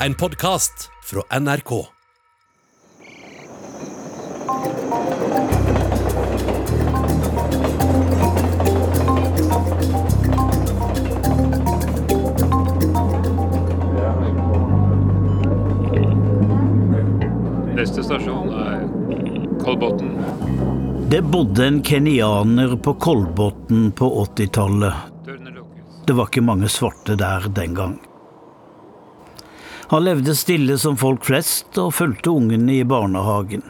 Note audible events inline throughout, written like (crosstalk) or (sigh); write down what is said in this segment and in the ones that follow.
en podkast fra NRK. Neste stasjon er Kolbotn. Det bodde en kenyaner på Kolbotn på 80-tallet. Det var ikke mange svarte der den gang. Han levde stille som folk flest og fulgte ungene i barnehagen.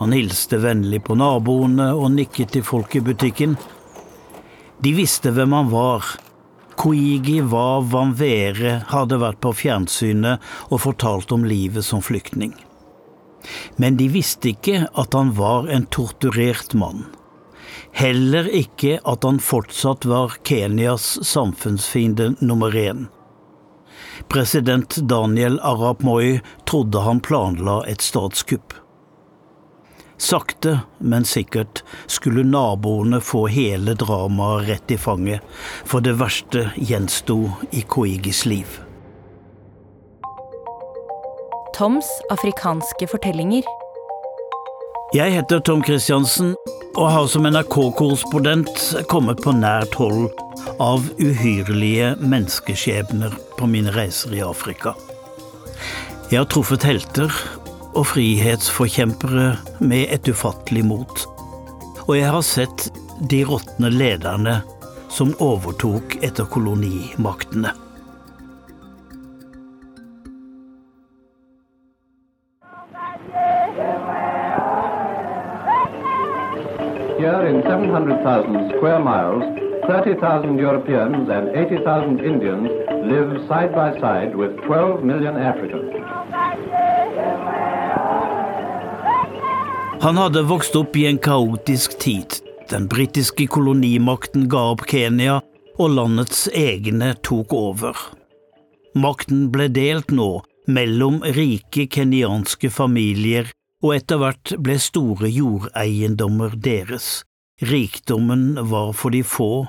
Han hilste vennlig på naboene og nikket til folk i butikken. De visste hvem han var. Koigi wa Vanvere hadde vært på fjernsynet og fortalt om livet som flyktning. Men de visste ikke at han var en torturert mann. Heller ikke at han fortsatt var Kenyas samfunnsfiende nummer én. President Daniel Arap Moi trodde han planla et statskupp. Sakte, men sikkert skulle naboene få hele dramaet rett i fanget, for det verste gjensto i Koigis liv. Toms afrikanske fortellinger. Jeg heter Tom Christiansen og har som NRK-korrespondent kommet på nært hold av uhyrlige menneskeskjebner på mine reiser i Afrika. Jeg har truffet helter og frihetsforkjempere med et ufattelig mot. Og jeg har sett de råtne lederne som overtok etter kolonimaktene. Here in 700,000 square miles, 30,000 Europeans and 80,000 Indians live side by side with 12 million Africans. Han hadde vokst opp i en kaotisk tid. Den britiske kolonimakten ga opp Kenya, og landets egne tok over. Makten ble delt nå mellom rike kenyanske familier, og etter hvert ble store jordeiendommer deres. Rikdommen var for de få,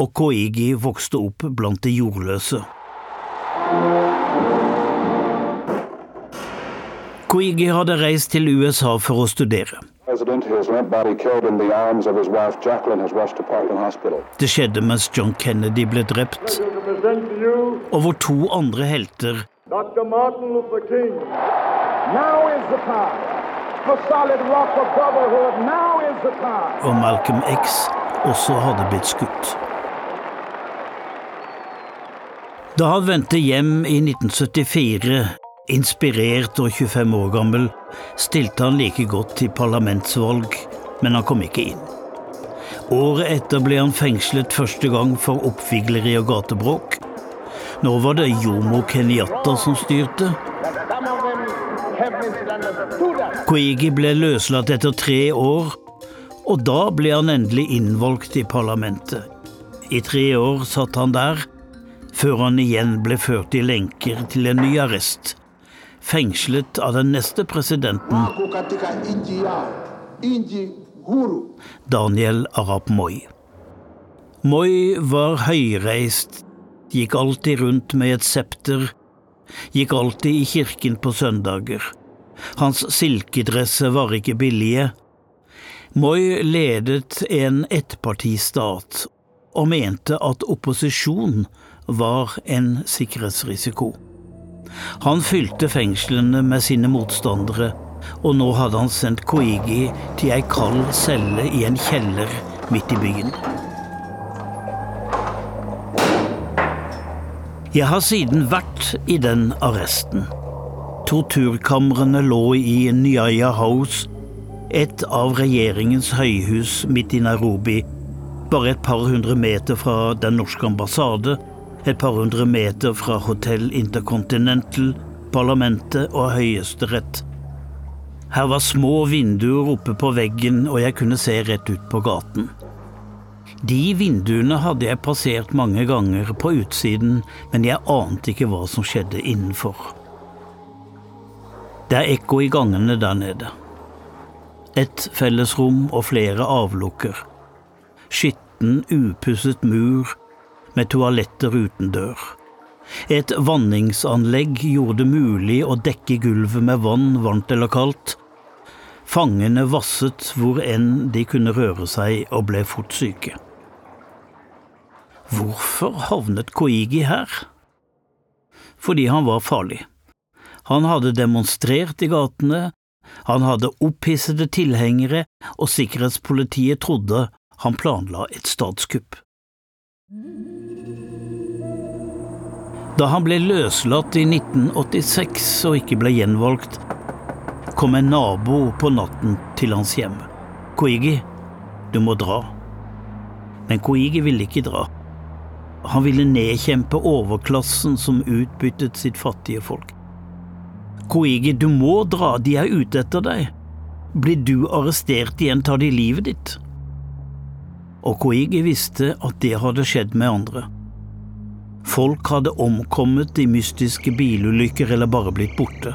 og Koigi vokste opp blant de jordløse. Koigi hadde reist til USA for å studere. Det skjedde mens John Kennedy ble drept, og hvor to andre helter, Dr. Martin Luther King. Now is the time. The solid rock of brotherhood. Now. Og Malcolm X også hadde blitt skutt. Da han vendte hjem i 1974, inspirert og 25 år gammel, stilte han like godt til parlamentsvalg, men han kom ikke inn. Året etter ble han fengslet første gang for oppvigleri og gatebråk. Nå var det Jomo Kenyatta som styrte. Koigi ble løslatt etter tre år, og da ble han endelig innvalgt i parlamentet. I tre år satt han der, før han igjen ble ført i lenker til en ny arrest. Fengslet av den neste presidenten. Daniel Arap Moi. Moi var høyreist, gikk alltid rundt med et septer, gikk alltid i kirken på søndager. Hans silkedresser var ikke billige. Moi ledet en ettpartistat og mente at opposisjon var en sikkerhetsrisiko. Han fylte fengslene med sine motstandere, og nå hadde han sendt Koigi til ei kald celle i en kjeller midt i byen. Jeg har siden vært i den arresten. Torturkamrene lå i Nyaya House, et av regjeringens høyhus midt i Nairobi, bare et par hundre meter fra den norske ambassade, et par hundre meter fra Hotell Intercontinental, parlamentet og Høyesterett. Her var små vinduer oppe på veggen, og jeg kunne se rett ut på gaten. De vinduene hadde jeg passert mange ganger på utsiden, men jeg ante ikke hva som skjedde innenfor. Det er ekko i gangene der nede. Et fellesrom og flere avlukker. Skitten, upusset mur med toaletter uten dør. Et vanningsanlegg gjorde det mulig å dekke gulvet med vann, varmt eller kaldt. Fangene vasset hvor enn de kunne røre seg og ble fort syke. Hvorfor havnet Koigi her? Fordi han var farlig. Han hadde demonstrert i gatene, han hadde opphissede tilhengere, og sikkerhetspolitiet trodde han planla et statskupp. Da han ble løslatt i 1986 og ikke ble gjenvalgt, kom en nabo på natten til hans hjem. Koigi, du må dra. Men Koigi ville ikke dra. Han ville nedkjempe overklassen som utbyttet sitt fattige folk. Koigi, du må dra, de er ute etter deg. Blir du arrestert igjen, tar de livet ditt. Og Koigi visste at det hadde skjedd med andre. Folk hadde omkommet i mystiske bilulykker eller bare blitt borte.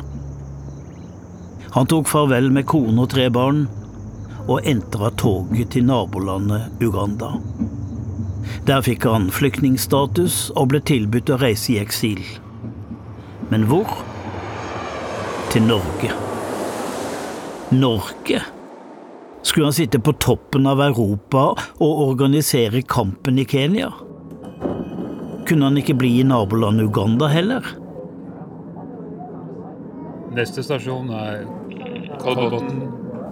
Han tok farvel med kone og tre barn, og entra toget til nabolandet Uganda. Der fikk han flyktningstatus og ble tilbudt å reise i eksil. Men hvor? Til Norge. Norge? Skulle han sitte på toppen av Europa og organisere kampen i Kenya? Kunne han ikke bli i nabolandet Uganda heller? Neste stasjon er Kolbotn.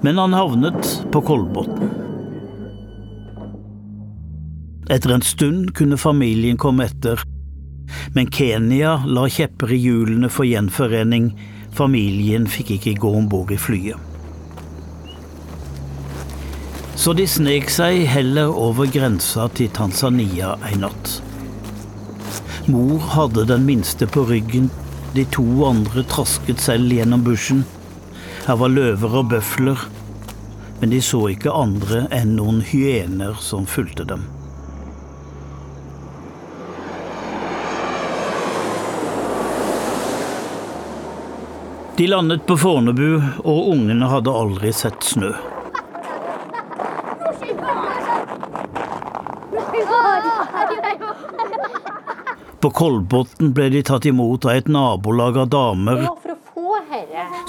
Men han havnet på Kolbotn. Etter en stund kunne familien komme etter, men Kenya la kjepper i hjulene for gjenforening. Familien fikk ikke gå om bord i flyet. Så de snek seg heller over grensa til Tanzania en natt. Mor hadde den minste på ryggen, de to andre trasket selv gjennom bushen. Her var løver og bøfler, men de så ikke andre enn noen hyener som fulgte dem. De landet på Fornebu, og ungene hadde aldri sett snø. På Kolbotn ble de tatt imot av et nabolag av damer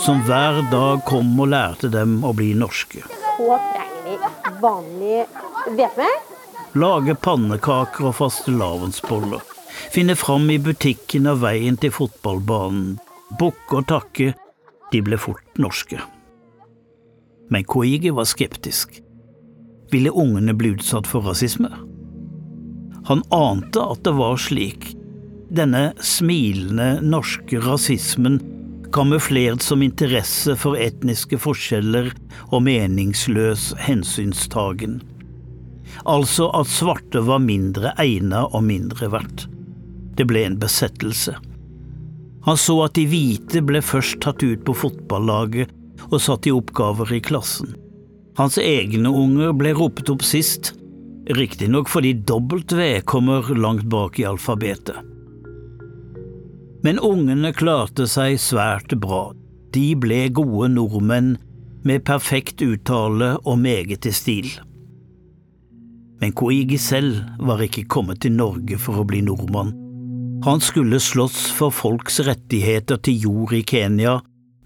som hver dag kom og lærte dem å bli norske. så trenger vi vanlig hvetme. Lage pannekaker og fastelavnsboller. Finne fram i butikken og veien til fotballbanen. Bukke og takke. De ble fort norske. Men Koigi var skeptisk. Ville ungene bli utsatt for rasisme? Han ante at det var slik. Denne smilende norske rasismen kamuflert som interesse for etniske forskjeller og meningsløs hensynstagen. Altså at svarte var mindre egna og mindre verdt. Det ble en besettelse. Han så at de hvite ble først tatt ut på fotballaget og satt i oppgaver i klassen. Hans egne unger ble ropet opp sist, riktignok fordi W kommer langt bak i alfabetet. Men ungene klarte seg svært bra. De ble gode nordmenn med perfekt uttale og meget i stil. Men Koigi selv var ikke kommet til Norge for å bli nordmann. Han skulle slåss for folks rettigheter til jord i Kenya,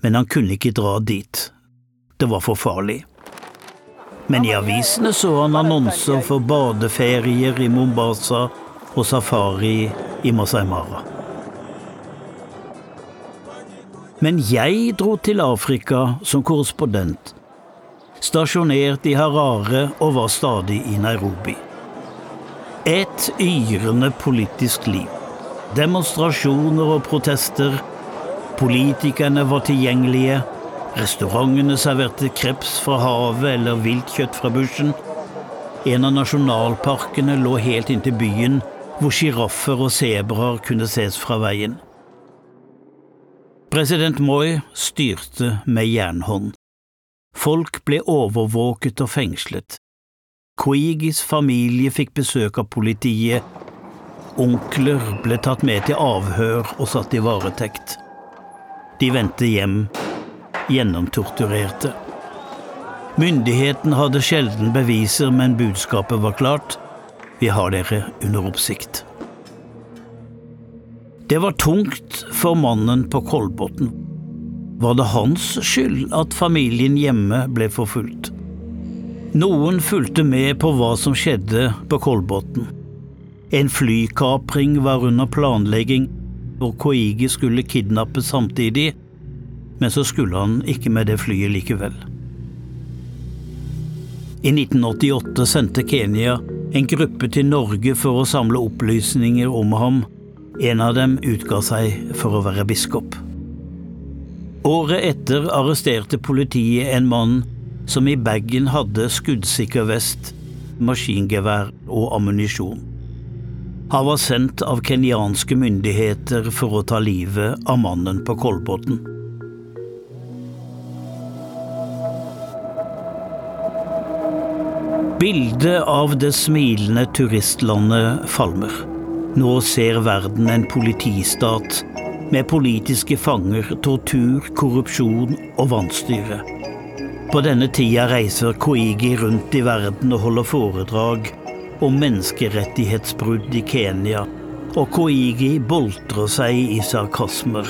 men han kunne ikke dra dit. Det var for farlig. Men i avisene så han annonser for badeferier i Mombasa og safari i Masai Mara. Men jeg dro til Afrika som korrespondent, stasjonert i Harare og var stadig i Nairobi. Et yrende politisk liv. Demonstrasjoner og protester. Politikerne var tilgjengelige. Restaurantene serverte kreps fra havet eller viltkjøtt fra bushen. En av nasjonalparkene lå helt inntil byen, hvor sjiraffer og sebraer kunne ses fra veien. President Moi styrte med jernhånd. Folk ble overvåket og fengslet. Kuigis familie fikk besøk av politiet. Onkler ble tatt med til avhør og satt i varetekt. De vendte hjem, gjennomtorturerte. Myndigheten hadde sjelden beviser, men budskapet var klart. Vi har dere under oppsikt. Det var tungt for mannen på Kolbotn. Var det hans skyld at familien hjemme ble forfulgt? Noen fulgte med på hva som skjedde på Kolbotn. En flykapring var under planlegging, og Koigi skulle kidnappes samtidig, men så skulle han ikke med det flyet likevel. I 1988 sendte Kenya en gruppe til Norge for å samle opplysninger om ham. En av dem utga seg for å være biskop. Året etter arresterte politiet en mann som i bagen hadde skuddsikker vest, maskingevær og ammunisjon. Han var sendt av kenyanske myndigheter for å ta livet av mannen på Kolbotn. Bildet av det smilende turistlandet falmer. Nå ser verden en politistat med politiske fanger, tortur, korrupsjon og vanstyre. På denne tida reiser Koigi rundt i verden og holder foredrag om menneskerettighetsbrudd i Kenya, og Koigi boltrer seg i sarkasmer.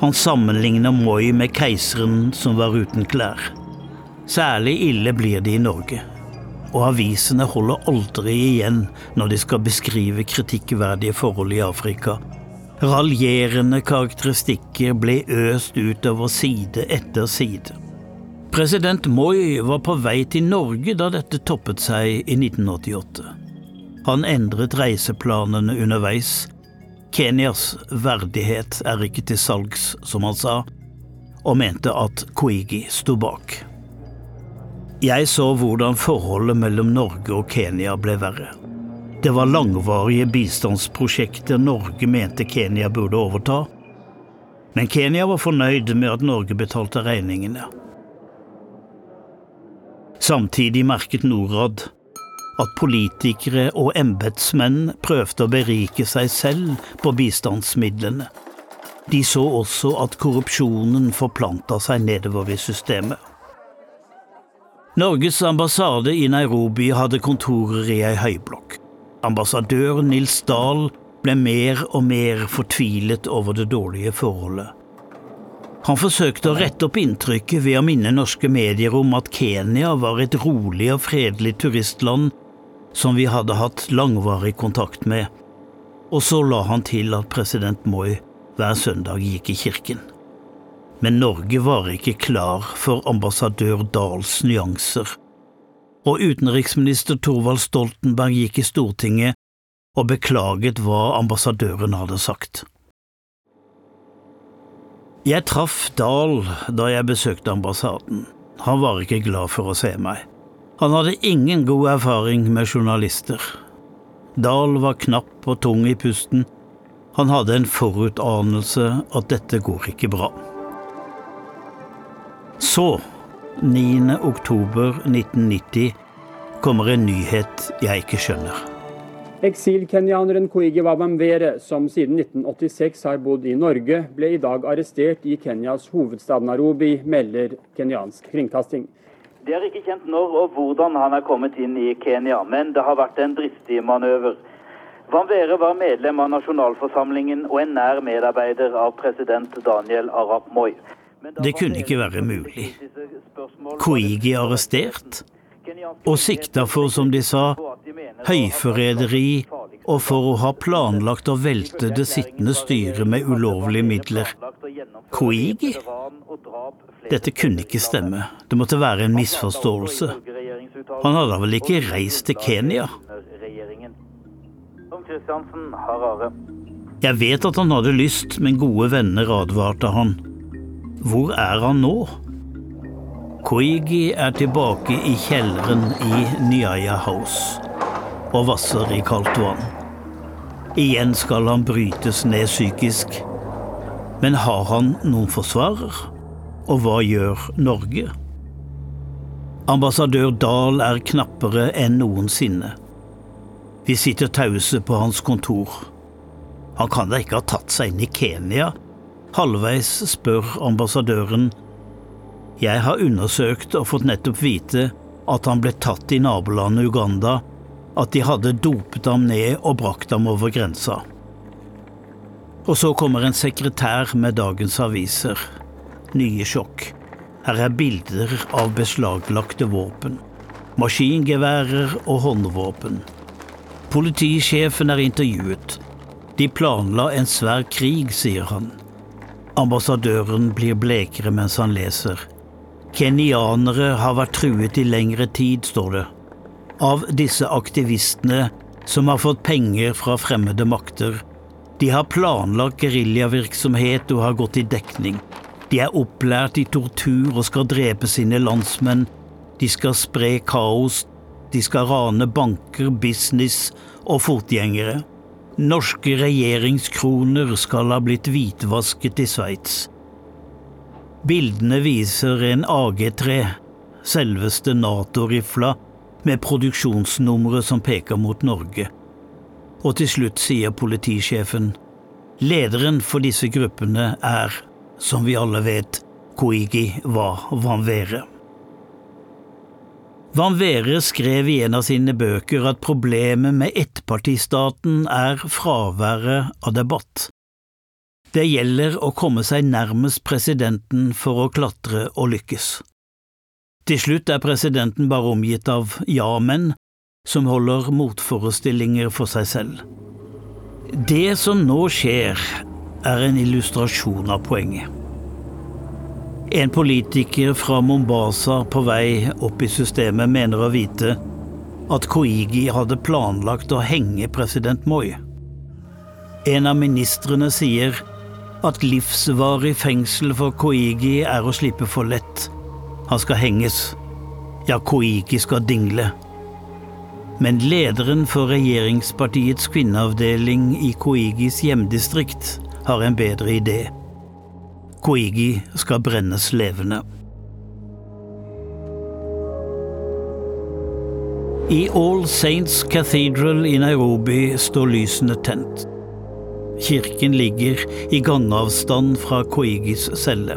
Han sammenligner Moi med keiseren som var uten klær. Særlig ille blir det i Norge. Og avisene holder aldri igjen når de skal beskrive kritikkverdige forhold i Afrika. Raljerende karakteristikker ble øst utover side etter side. President Moi var på vei til Norge da dette toppet seg i 1988. Han endret reiseplanene underveis. Kenyas verdighet er ikke til salgs, som han sa, og mente at Kuigi sto bak. Jeg så hvordan forholdet mellom Norge og Kenya ble verre. Det var langvarige bistandsprosjekter Norge mente Kenya burde overta, men Kenya var fornøyd med at Norge betalte regningene. Samtidig merket Norad at politikere og embetsmenn prøvde å berike seg selv på bistandsmidlene. De så også at korrupsjonen forplanta seg nedover i systemet. Norges ambassade i Nairobi hadde kontorer i ei høyblokk. Ambassadør Nils Dahl ble mer og mer fortvilet over det dårlige forholdet. Han forsøkte å rette opp inntrykket ved å minne norske medier om at Kenya var et rolig og fredelig turistland som vi hadde hatt langvarig kontakt med, og så la han til at president Moi hver søndag gikk i kirken. Men Norge var ikke klar for ambassadør Dahls nyanser, og utenriksminister Thorvald Stoltenberg gikk i Stortinget og beklaget hva ambassadøren hadde sagt. Jeg traff Dahl da jeg besøkte ambassaden. Han var ikke glad for å se meg. Han hadde ingen god erfaring med journalister. Dahl var knapp og tung i pusten. Han hadde en forutanelse at dette går ikke bra. Så, 9. oktober 1990, kommer en nyhet jeg ikke skjønner. Eksilkenyaneren Koigi Wabamwere, som siden 1986 har bodd i Norge, ble i dag arrestert i Kenyas hovedstad Narobi, melder kenyansk kringkasting. Det er ikke kjent når og hvordan han er kommet inn i Kenya, men det har vært en dristig manøver. Wamwere var medlem av nasjonalforsamlingen og en nær medarbeider av president Daniel Arap Moi. Det kunne ikke være mulig. Koigi arrestert? Og sikta for, som de sa, høyforræderi og for å ha planlagt å velte det sittende styret med ulovlige midler. Koigi? Dette kunne ikke stemme. Det måtte være en misforståelse. Han hadde vel ikke reist til Kenya? Jeg vet at han hadde lyst, men gode venner advarte han. Hvor er han nå? Koigi er tilbake i kjelleren i Nyaya House og vasser i kaldt vann. Igjen skal han brytes ned psykisk. Men har han noen forsvarer? Og hva gjør Norge? Ambassadør Dahl er knappere enn noensinne. Vi sitter tause på hans kontor. Han kan da ikke ha tatt seg inn i Kenya? Halvveis spør ambassadøren. Jeg har undersøkt og fått nettopp vite at han ble tatt i nabolandet Uganda, at de hadde dopet ham ned og brakt ham over grensa. Og så kommer en sekretær med dagens aviser. Nye sjokk. Her er bilder av beslaglagte våpen. Maskingeværer og håndvåpen. Politisjefen er intervjuet. De planla en svær krig, sier han. Ambassadøren blir blekere mens han leser. Kenyanere har vært truet i lengre tid, står det. Av disse aktivistene som har fått penger fra fremmede makter. De har planlagt geriljavirksomhet og har gått i dekning. De er opplært i tortur og skal drepe sine landsmenn. De skal spre kaos. De skal rane banker, business og fotgjengere. Norske regjeringskroner skal ha blitt hvitvasket i Sveits. Bildene viser en AG3, selveste Nato-rifla, med produksjonsnummeret som peker mot Norge. Og til slutt sier politisjefen lederen for disse gruppene er, som vi alle vet, Koigi wa Vanvere. Van Vere skrev i en av sine bøker at problemet med ettpartistaten er fraværet av debatt. Det gjelder å komme seg nærmest presidenten for å klatre og lykkes. Til slutt er presidenten bare omgitt av ja-menn som holder motforestillinger for seg selv. Det som nå skjer, er en illustrasjon av poenget. En politiker fra Mombasa på vei opp i systemet mener å vite at Koigi hadde planlagt å henge president Moi. En av ministrene sier at livsvarig fengsel for Koigi er å slippe for lett. Han skal henges. Ja, Koigi skal dingle. Men lederen for regjeringspartiets kvinneavdeling i Koigis hjemdistrikt har en bedre idé. Koigi skal brennes levende. I All Saints Cathedral i Nairobi står lysene tent. Kirken ligger i gangavstand fra Koigis celle.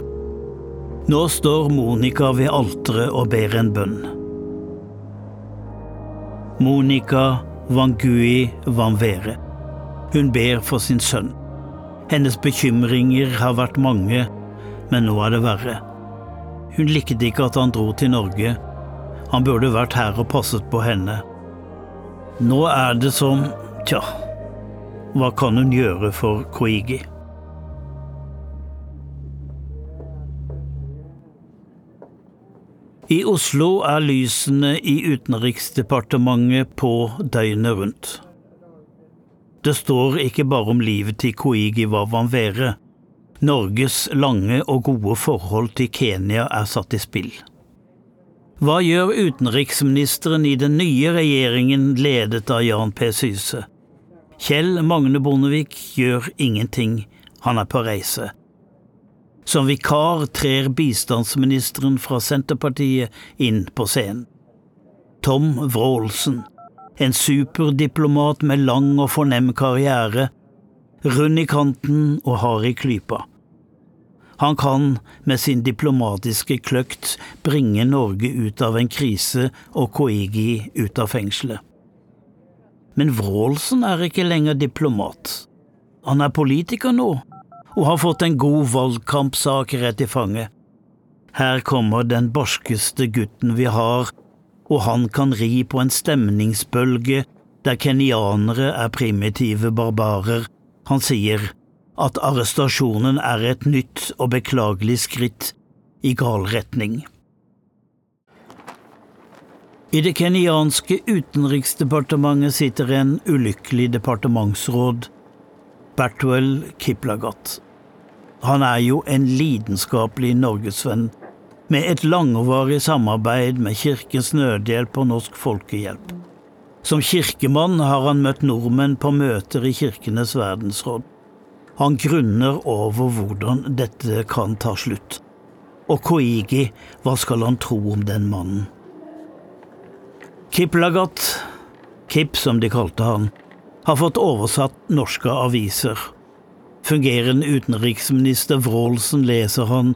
Nå står Monica ved alteret og ber en bønn. Monica Wangui Vanvere. Hun ber for sin sønn. Hennes bekymringer har vært mange, men nå er det verre. Hun likte ikke at han dro til Norge. Han burde vært her og passet på henne. Nå er det som Tja, hva kan hun gjøre for Koigi? I Oslo er lysene i Utenriksdepartementet på døgnet rundt. Det står ikke bare om livet til Koigi Wawanvere. Norges lange og gode forhold til Kenya er satt i spill. Hva gjør utenriksministeren i den nye regjeringen ledet av Jan P. Syse? Kjell Magne Bondevik gjør ingenting, han er på reise. Som vikar trer bistandsministeren fra Senterpartiet inn på scenen. Tom Wroldsen en superdiplomat med lang og fornem karriere, rund i kanten og hard i klypa. Han kan med sin diplomatiske kløkt bringe Norge ut av en krise og Koigi ut av fengselet. Men Wroldsen er ikke lenger diplomat. Han er politiker nå, og har fått en god valgkampsak rett i fanget. Her kommer den barskeste gutten vi har og han kan ri på en stemningsbølge der kenyanere er primitive barbarer. Han sier at arrestasjonen er et nytt og beklagelig skritt i gal retning. I det kenyanske utenriksdepartementet sitter en ulykkelig departementsråd, Bertuel Kiplagat. Han er jo en lidenskapelig norgesvenn med et langvarig samarbeid med Kirkens Nødhjelp og Norsk Folkehjelp. Som kirkemann har han møtt nordmenn på møter i Kirkenes verdensråd. Han grunner over hvordan dette kan ta slutt. Og Koigi, hva skal han tro om den mannen? Kiplagat, Kip som de kalte han, har fått oversatt norske aviser. Fungerende utenriksminister Wroldsen leser han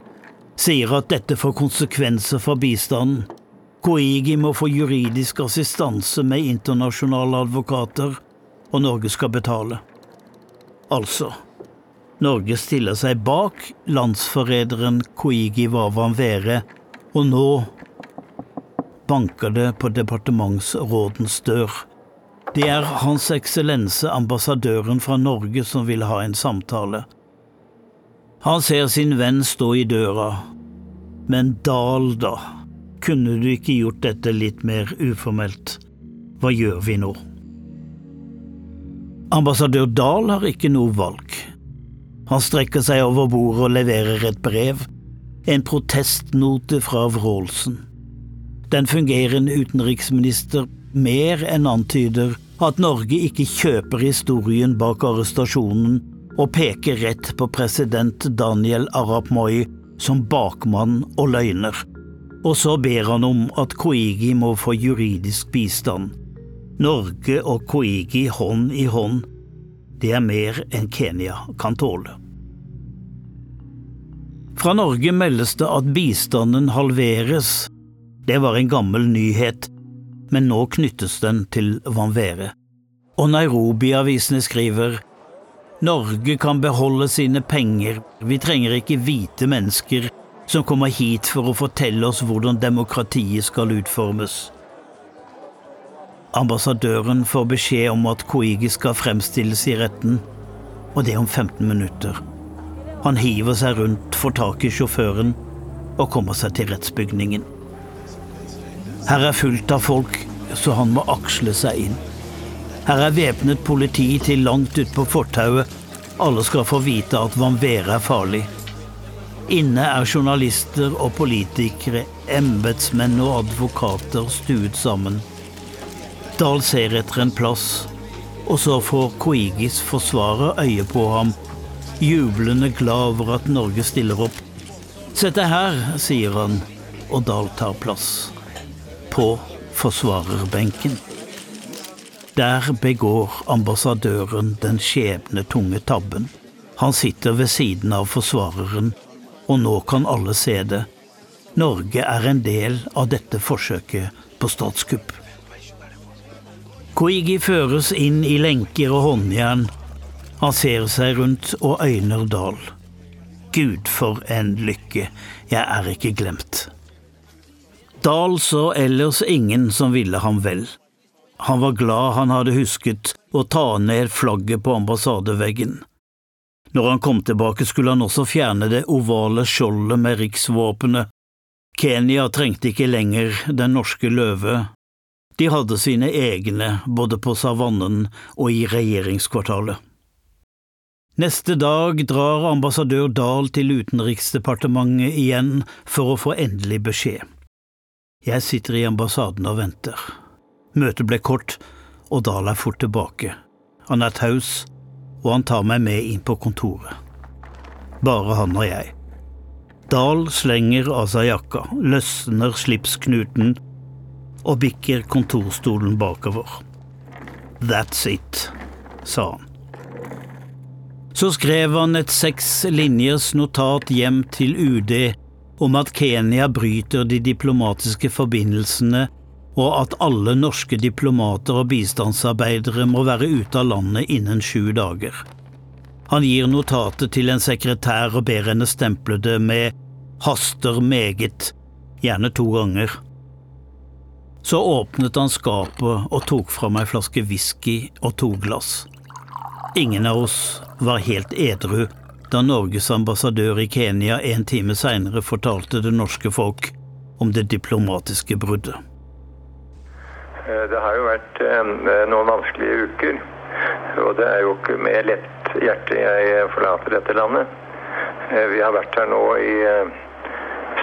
sier at dette får konsekvenser for bistanden. Koigi må få juridisk assistanse med internasjonale advokater, og Norge skal betale. Altså, Norge stiller seg bak landsforræderen Koigi Wawan Vere, og nå banker det på departementsrådens dør. Det er Hans Eksellense ambassadøren fra Norge som vil ha en samtale. Han ser sin venn stå i døra. Men Dahl, da? Kunne du ikke gjort dette litt mer uformelt? Hva gjør vi nå? Ambassadør Dahl har ikke noe valg. Han strekker seg over bordet og leverer et brev, en protestnote fra Wroldsen. Den fungerende utenriksminister mer enn antyder at Norge ikke kjøper historien bak arrestasjonen og peker rett på president Daniel Arap Moi som bakmann og løgner. Og så ber han om at Koigi må få juridisk bistand. Norge og Koigi hånd i hånd. Det er mer enn Kenya kan tåle. Fra Norge meldes det at bistanden halveres. Det var en gammel nyhet men nå knyttes den til Vanvere. Og Nairobi-avisene skriver Norge kan beholde sine penger, vi trenger ikke hvite mennesker som kommer hit for å fortelle oss hvordan demokratiet skal utformes. Ambassadøren får beskjed om at Koigi skal fremstilles i retten, og det om 15 minutter. Han hiver seg rundt, får tak i sjåføren og kommer seg til rettsbygningen. Her er fullt av folk, så han må aksle seg inn. Her er væpnet politi til langt utpå fortauet. Alle skal få vite at Vanvere er farlig. Inne er journalister og politikere, embetsmenn og advokater stuet sammen. Dahl ser etter en plass, og så får Koigis forsvarer øye på ham, jublende glad over at Norge stiller opp. Sett deg her, sier han, og Dahl tar plass på forsvarerbenken. Der begår ambassadøren den skjebnetunge tabben. Han sitter ved siden av forsvareren, og nå kan alle se det. Norge er en del av dette forsøket på statskupp. Koigi føres inn i lenker og håndjern. Han ser seg rundt og øyner Dahl. Gud, for en lykke, jeg er ikke glemt. Dahl så ellers ingen som ville ham vel. Han var glad han hadde husket å ta ned flagget på ambassadeveggen. Når han kom tilbake, skulle han også fjerne det ovale skjoldet med riksvåpenet. Kenya trengte ikke lenger den norske løve. De hadde sine egne både på savannen og i regjeringskvartalet. Neste dag drar ambassadør Dahl til Utenriksdepartementet igjen for å få endelig beskjed. Jeg sitter i ambassaden og venter. Møtet ble kort, og Dahl er fort tilbake. Han er taus, og han tar meg med inn på kontoret. Bare han og jeg. Dahl slenger av seg jakka, løsner slipsknuten og bikker kontorstolen bakover. That's it, sa han. Så skrev han et seks linjers notat hjem til UD om at Kenya bryter de diplomatiske forbindelsene, og at alle norske diplomater og bistandsarbeidere må være ute av landet innen sju dager. Han gir notatet til en sekretær og ber henne stemple det med 'haster meget', gjerne to ganger. Så åpnet han skapet og tok fram ei flaske whisky og to glass. Ingen av oss var helt edru da Norges ambassadør i Kenya en time seinere fortalte det norske folk om det diplomatiske bruddet. Eh, det har jo vært eh, noen vanskelige uker. Og det er jo ikke med lett hjerte jeg forlater dette landet. Eh, vi har vært her nå i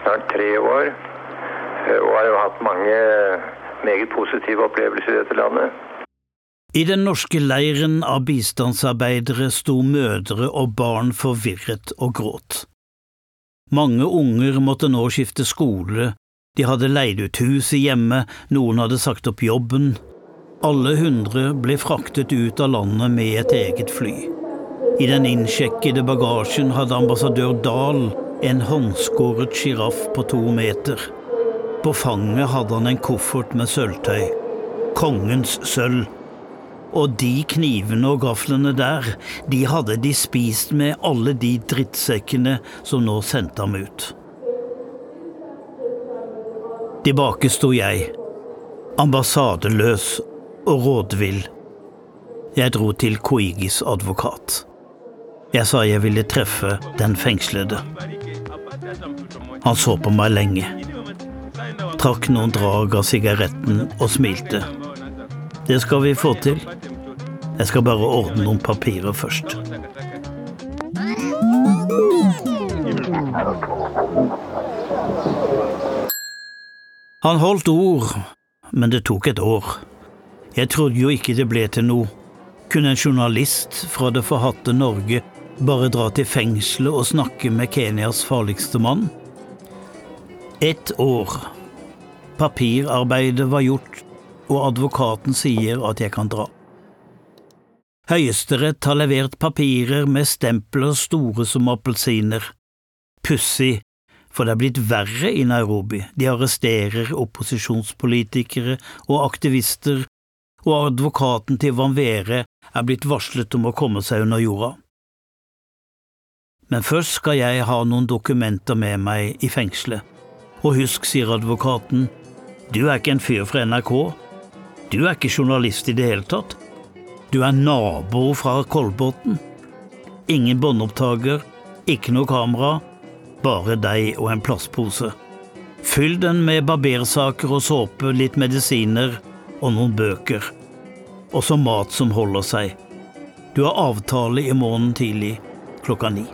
snart tre år og har jo hatt mange meget positive opplevelser i dette landet. I den norske leiren av bistandsarbeidere sto mødre og barn forvirret og gråt. Mange unger måtte nå skifte skole, de hadde leid ut huset hjemme, noen hadde sagt opp jobben. Alle hundre ble fraktet ut av landet med et eget fly. I den innsjekkede bagasjen hadde ambassadør Dahl en håndskåret sjiraff på to meter. På fanget hadde han en koffert med sølvtøy. Kongens sølv. Og de knivene og gaflene der, de hadde de spist med alle de drittsekkene som nå sendte ham ut. Tilbake sto jeg, ambassadeløs og rådvill. Jeg dro til Koigis advokat. Jeg sa jeg ville treffe den fengslede. Han så på meg lenge. Trakk noen drag av sigaretten og smilte. Det skal vi få til. Jeg skal bare ordne noen papirer først. Han holdt ord, men det tok et år. Jeg trodde jo ikke det ble til noe. Kunne en journalist fra det forhatte Norge bare dra til fengselet og snakke med Kenyas farligste mann? Ett år. Papirarbeidet var gjort, og advokaten sier at jeg kan dra. Høyesterett har levert papirer med stempler store som appelsiner. Pussig, for det er blitt verre i Nairobi. De arresterer opposisjonspolitikere og aktivister, og advokaten til Vanvere er blitt varslet om å komme seg under jorda. Men først skal jeg ha noen dokumenter med meg i fengselet. Og husk, sier advokaten, du er ikke en fyr fra NRK. Du er ikke journalist i det hele tatt. Du er nabo fra Kolbotn. Ingen båndopptaker, ikke noe kamera, bare deg og en plastpose. Fyll den med barbersaker og såpe, litt medisiner og noen bøker. Også mat som holder seg. Du har avtale i morgen tidlig klokka ni.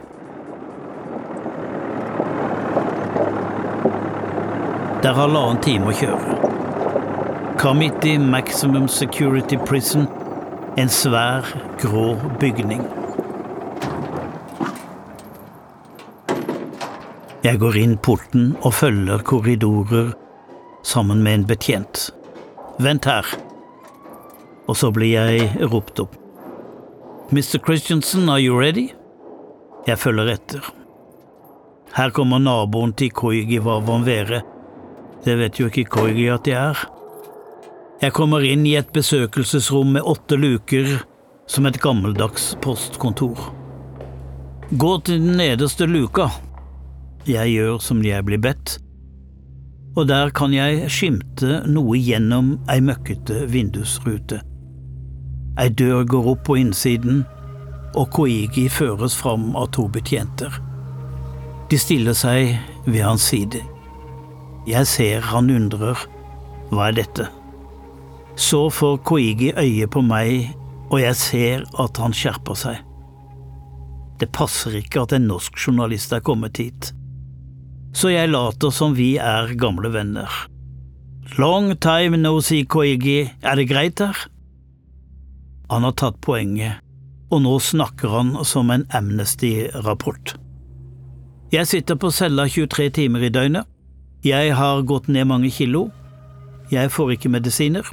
Det er halvannen time å kjøre. Kamiti Maximum Security Prison, en svær, grå bygning. Jeg går inn porten og følger korridorer sammen med en betjent. Vent her. Og så blir jeg ropt opp. Mr. Christiansen, are you ready? Jeg følger etter. Her kommer naboen til Koigi Vavanvere. Det vet jo ikke Koigi at jeg er. Jeg kommer inn i et besøkelsesrom med åtte luker, som et gammeldags postkontor. Gå til den nederste luka. Jeg gjør som jeg blir bedt, og der kan jeg skimte noe gjennom ei møkkete vindusrute. Ei dør går opp på innsiden, og Koigi føres fram av to betjenter. De stiller seg ved hans side. Jeg ser han undrer. Hva er dette? Så får Koigi øye på meg, og jeg ser at han skjerper seg. Det passer ikke at en norsk journalist er kommet hit så jeg later som vi er gamle venner. Long time no see, Koigi, er det greit her? Han har tatt poenget, og nå snakker han som en Amnesty-rapport. Jeg sitter på cella 23 timer i døgnet. Jeg har gått ned mange kilo. Jeg får ikke medisiner.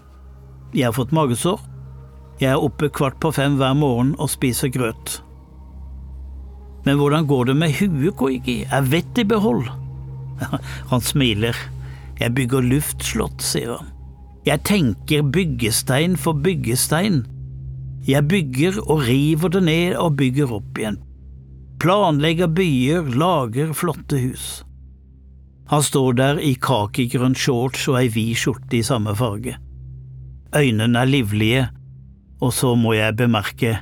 Jeg har fått magesår. Jeg er oppe kvart på fem hver morgen og spiser grøt. Men hvordan går det med huet, Koigi? Er vettet i behold? (laughs) Han smiler. Jeg bygger luftslott, sier han. Jeg tenker byggestein for byggestein. Jeg bygger og river det ned og bygger opp igjen. Planlegger byer, lager flotte hus. Han står der i kakigrønn shorts og ei vid skjorte i samme farge. Øynene er livlige, og så må jeg bemerke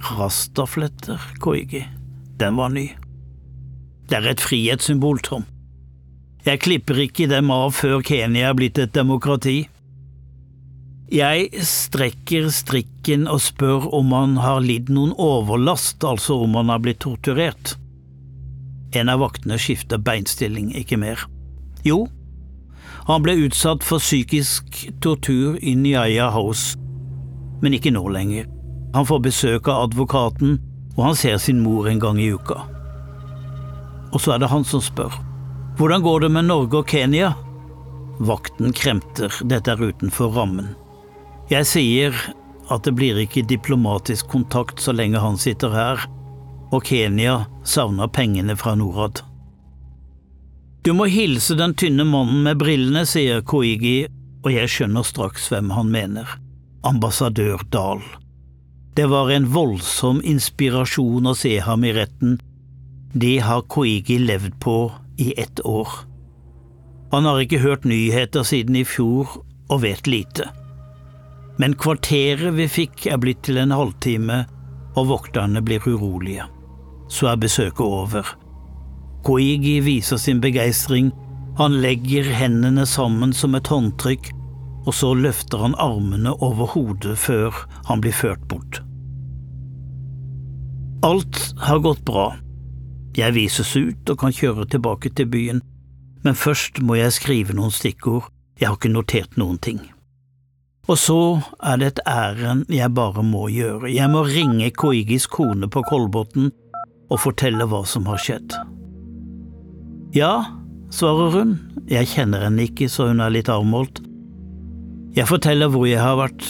rastafletter, Koigi. Den var ny. Det er et frihetssymbol, Tom. Jeg klipper ikke dem av før Kenya er blitt et demokrati. Jeg strekker strikken og spør om han har lidd noen overlast, altså om han har blitt torturert. En av vaktene skifter beinstilling, ikke mer. Jo, han ble utsatt for psykisk tortur i Nyaya House, men ikke nå lenger. Han får besøk av advokaten, og han ser sin mor en gang i uka. Og så er det han som spør. Hvordan går det med Norge og Kenya? Vakten kremter, dette er utenfor rammen. Jeg sier at det blir ikke diplomatisk kontakt så lenge han sitter her, og Kenya savner pengene fra Norad. Du må hilse den tynne mannen med brillene, sier Koigi, og jeg skjønner straks hvem han mener. Ambassadør Dahl. Det var en voldsom inspirasjon å se ham i retten. Det har Koigi levd på i ett år. Han har ikke hørt nyheter siden i fjor og vet lite. Men kvarteret vi fikk er blitt til en halvtime, og vokterne blir urolige. Så er besøket over. Koigi viser sin begeistring, han legger hendene sammen som et håndtrykk, og så løfter han armene over hodet før han blir ført bort. Alt har gått bra. Jeg vises ut og kan kjøre tilbake til byen, men først må jeg skrive noen stikkord, jeg har ikke notert noen ting. Og så er det et ærend jeg bare må gjøre, jeg må ringe Koigis kone på Kolbotn og fortelle hva som har skjedd. Ja, svarer hun, jeg kjenner henne ikke så hun er litt avmålt. Jeg forteller hvor jeg har vært,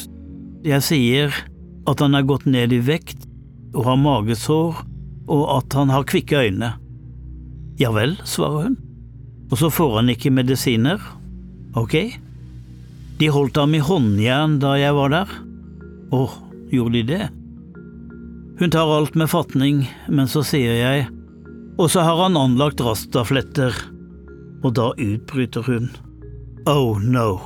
jeg sier at han er gått ned i vekt og har magesår og at han har kvikke øyne. Ja vel, svarer hun, og så får han ikke medisiner, ok? De holdt ham i håndjern da jeg var der. Å, gjorde de det? Hun tar alt med fatning, men så sier jeg, og så har han anlagt rastafletter, og da utbryter hun, oh no.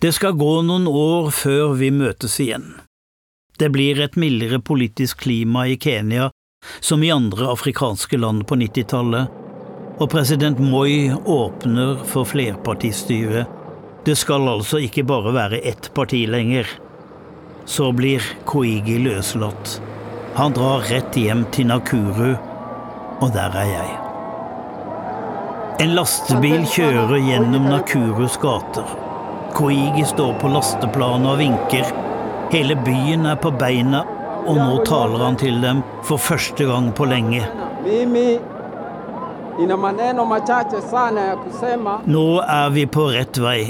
Det skal gå noen år før vi møtes igjen. Det blir et mildere politisk klima i Kenya, som i andre afrikanske land på 90-tallet, og president Moi åpner for flerpartistyre. Det skal altså ikke bare være ett parti lenger. Så blir Koigi løslatt. Han drar rett hjem til Nakuru, og der er jeg. En lastebil kjører gjennom Nakurus gater. Koigi står på lasteplanet og vinker. Hele byen er på beina, og nå taler han til dem for første gang på lenge. Nå er vi på rett vei.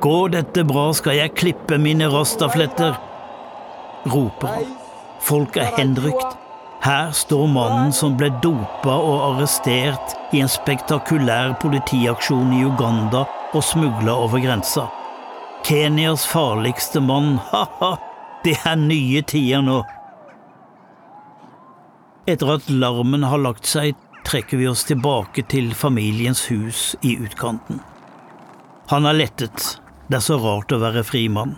Går dette bra, skal jeg klippe mine rastafletter, roper han. Folk er henrykt. Her står mannen som ble dopa og arrestert i en spektakulær politiaksjon i Uganda og smugla over grensa. Kenyas farligste mann, (laughs) ha-ha, det er nye tider nå. Etter at larmen har lagt seg, trekker vi oss tilbake til familiens hus i utkanten. Han er lettet, det er så rart å være frimann.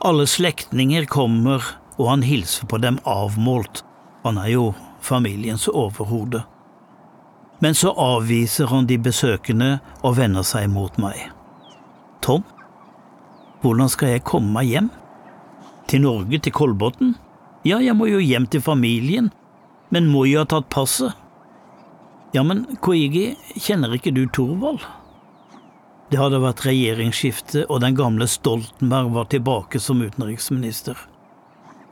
Alle slektninger kommer, og han hilser på dem avmålt, han er jo familiens overhode. Men så avviser han de besøkende og vender seg mot meg. Tom, hvordan skal jeg komme meg hjem? Til Norge, til Kolbotn? Ja, jeg må jo hjem til familien, men må jo ha tatt passet. Ja, men Koigi, kjenner ikke du Thorvald? Det hadde vært regjeringsskifte, og den gamle Stoltenberg var tilbake som utenriksminister.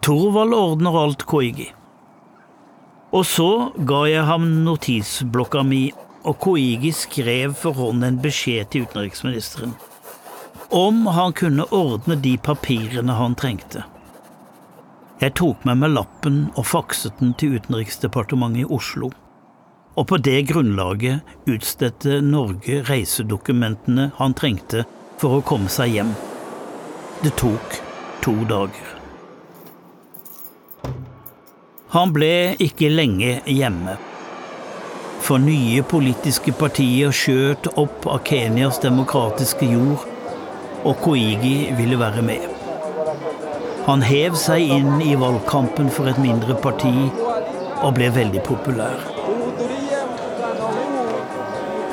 Thorvald ordner alt, Koigi. Og så ga jeg ham notisblokka mi, og Koigi skrev for hånd en beskjed til utenriksministeren. Om han kunne ordne de papirene han trengte. Jeg tok med meg lappen og fakset den til Utenriksdepartementet i Oslo. Og på det grunnlaget utstedte Norge reisedokumentene han trengte for å komme seg hjem. Det tok to dager. Han ble ikke lenge hjemme. For nye politiske partier skjøt opp av Kenyas demokratiske jord, og Koigi ville være med. Han hev seg inn i valgkampen for et mindre parti og ble veldig populær.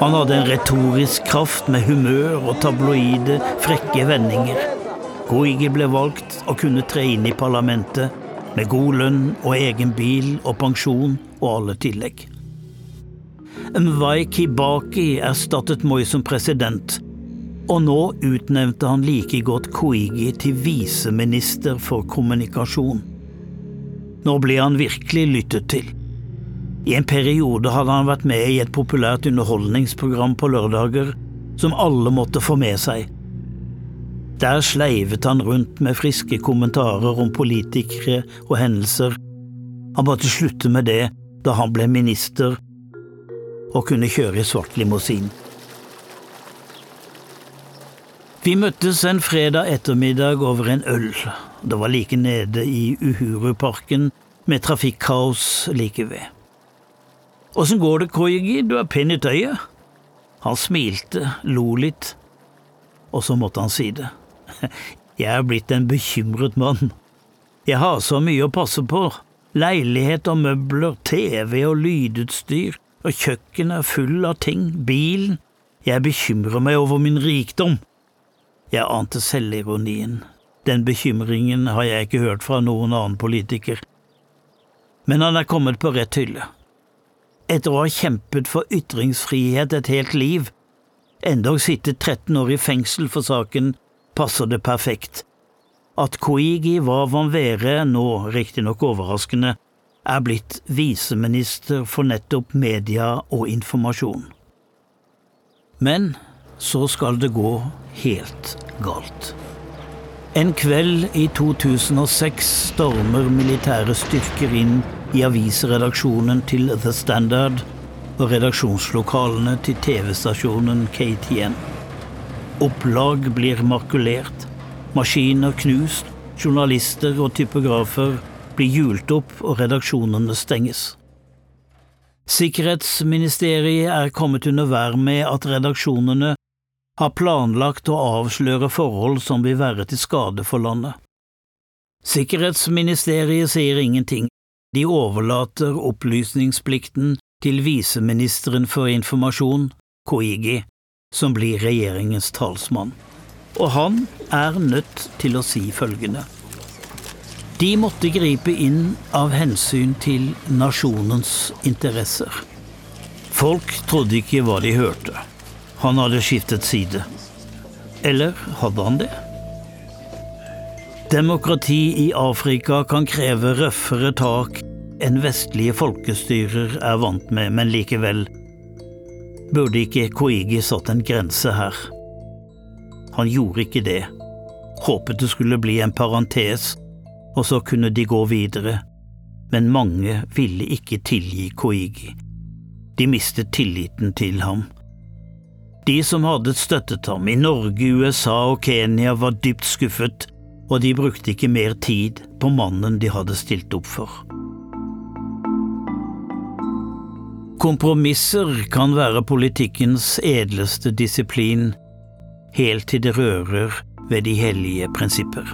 Han hadde en retorisk kraft med humør og tabloide, frekke vendinger. Koigi ble valgt og kunne tre inn i parlamentet med god lønn og egen bil og pensjon og alle tillegg. Mwai Kibaki erstattet Moi som president, og nå utnevnte han like godt Koigi til viseminister for kommunikasjon. Nå ble han virkelig lyttet til. I en periode hadde han vært med i et populært underholdningsprogram på lørdager som alle måtte få med seg. Der sleivet han rundt med friske kommentarer om politikere og hendelser. Han måtte slutte med det da han ble minister og kunne kjøre i svart limousin. Vi møttes en fredag ettermiddag over en øl. Det var like nede i Uhuruparken, med trafikkaos like ved. Åssen går det, Koigi, du er pen i tøyet? Han smilte, lo litt, og så måtte han si det. (laughs) Jeg er blitt en bekymret mann. Jeg har så mye å passe på. Leilighet og møbler, TV og lydutstyr, og kjøkkenet er full av ting, bilen. Jeg bekymrer meg over min rikdom. Jeg ante selvironien. Den bekymringen har jeg ikke hørt fra noen annen politiker. Men han er kommet på rett hylle. Etter å ha kjempet for ytringsfrihet et helt liv, endog sittet 13 år i fengsel for saken, passer det perfekt. At Koigi var van Vere, nå riktignok overraskende, er blitt viseminister for nettopp media og informasjon. Men så skal det gå helt galt. En kveld i 2006 stormer militære styrker inn i avisredaksjonen til The Standard og redaksjonslokalene til TV-stasjonen KTN. Opplag blir makulert, maskiner knust, journalister og typografer blir hjult opp og redaksjonene stenges. Sikkerhetsministeriet er kommet under vær med at redaksjonene har planlagt å avsløre forhold som vil være til skade for landet. Sikkerhetsministeriet sier ingenting, de overlater opplysningsplikten til viseministeren for informasjon, Koigi, som blir regjeringens talsmann. Og han er nødt til å si følgende. De måtte gripe inn av hensyn til nasjonens interesser. Folk trodde ikke hva de hørte. Han hadde skiftet side. Eller hadde han det? Demokrati i Afrika kan kreve røffere tak enn vestlige folkestyrer er vant med, men likevel burde ikke Koigi satt en grense her. Han gjorde ikke det. Håpet det skulle bli en parentes, og så kunne de gå videre, men mange ville ikke tilgi Koigi. De mistet tilliten til ham. De som hadde støttet ham i Norge, USA og Kenya, var dypt skuffet, og de brukte ikke mer tid på mannen de hadde stilt opp for. Kompromisser kan være politikkens edleste disiplin, helt til det rører ved de hellige prinsipper.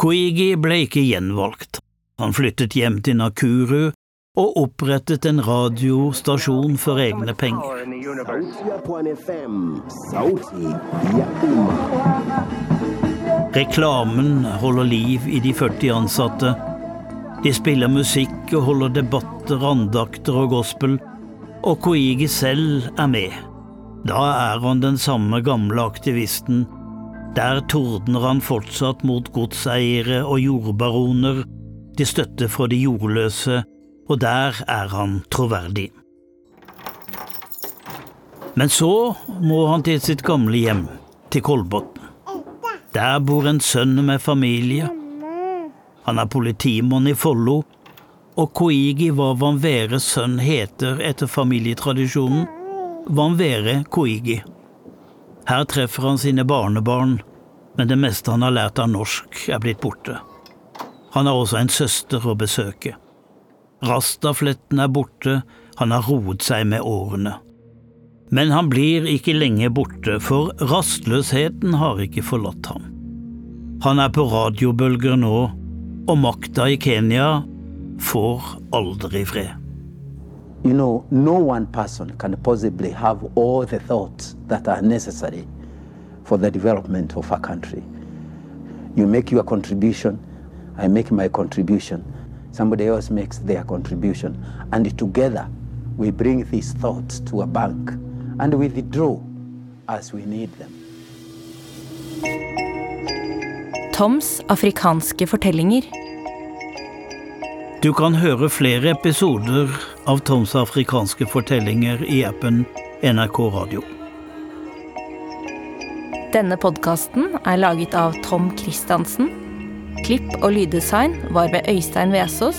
Koigi ble ikke gjenvalgt. Han flyttet hjem til Nakuru og opprettet en radiostasjon for egne penger. Reklamen holder liv i de 40 ansatte. De spiller musikk og holder debatter, andakter og gospel, og Koigi selv er med. Da er han den samme gamle aktivisten. Der tordner han fortsatt mot godseiere og jordbaroner, til støtte for de jordløse, og der er han troverdig. Men så må han til sitt gamle hjem, til Kolbotn. Der bor en sønn med familie. Han er politimann i Follo, og Koigi, hva Van Veres sønn heter etter familietradisjonen, Van Vere Koigi. Her treffer han sine barnebarn, men det meste han har lært av norsk, er blitt borte. Han har også en søster å besøke. Rastafletten er borte, han har roet seg med årene. Men han blir ikke lenge borte, for rastløsheten har ikke forlatt ham. Han er på radiobølger nå, og makta i Kenya får aldri fred. You know, no one person can possibly have all the thoughts that are necessary for the development of a country. You make your contribution, I make my contribution, somebody else makes their contribution, and together we bring these thoughts to a bank and withdraw as we need them. Toms afrikanske fortellinger. Du kan høre flere episoder av Toms afrikanske fortellinger i appen NRK Radio. Denne podkasten er laget av Tom Christiansen. Klipp og lyddesign var ved Øystein Vesaas,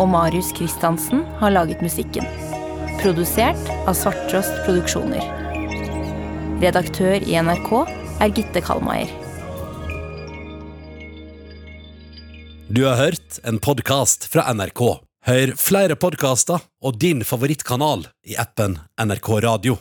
og Marius Christiansen har laget musikken. Produsert av Svarttrost Produksjoner. Redaktør i NRK er Gitte Kalmeier. Du har hørt en podkast fra NRK. Hør flere podkaster og din favorittkanal i appen NRK Radio.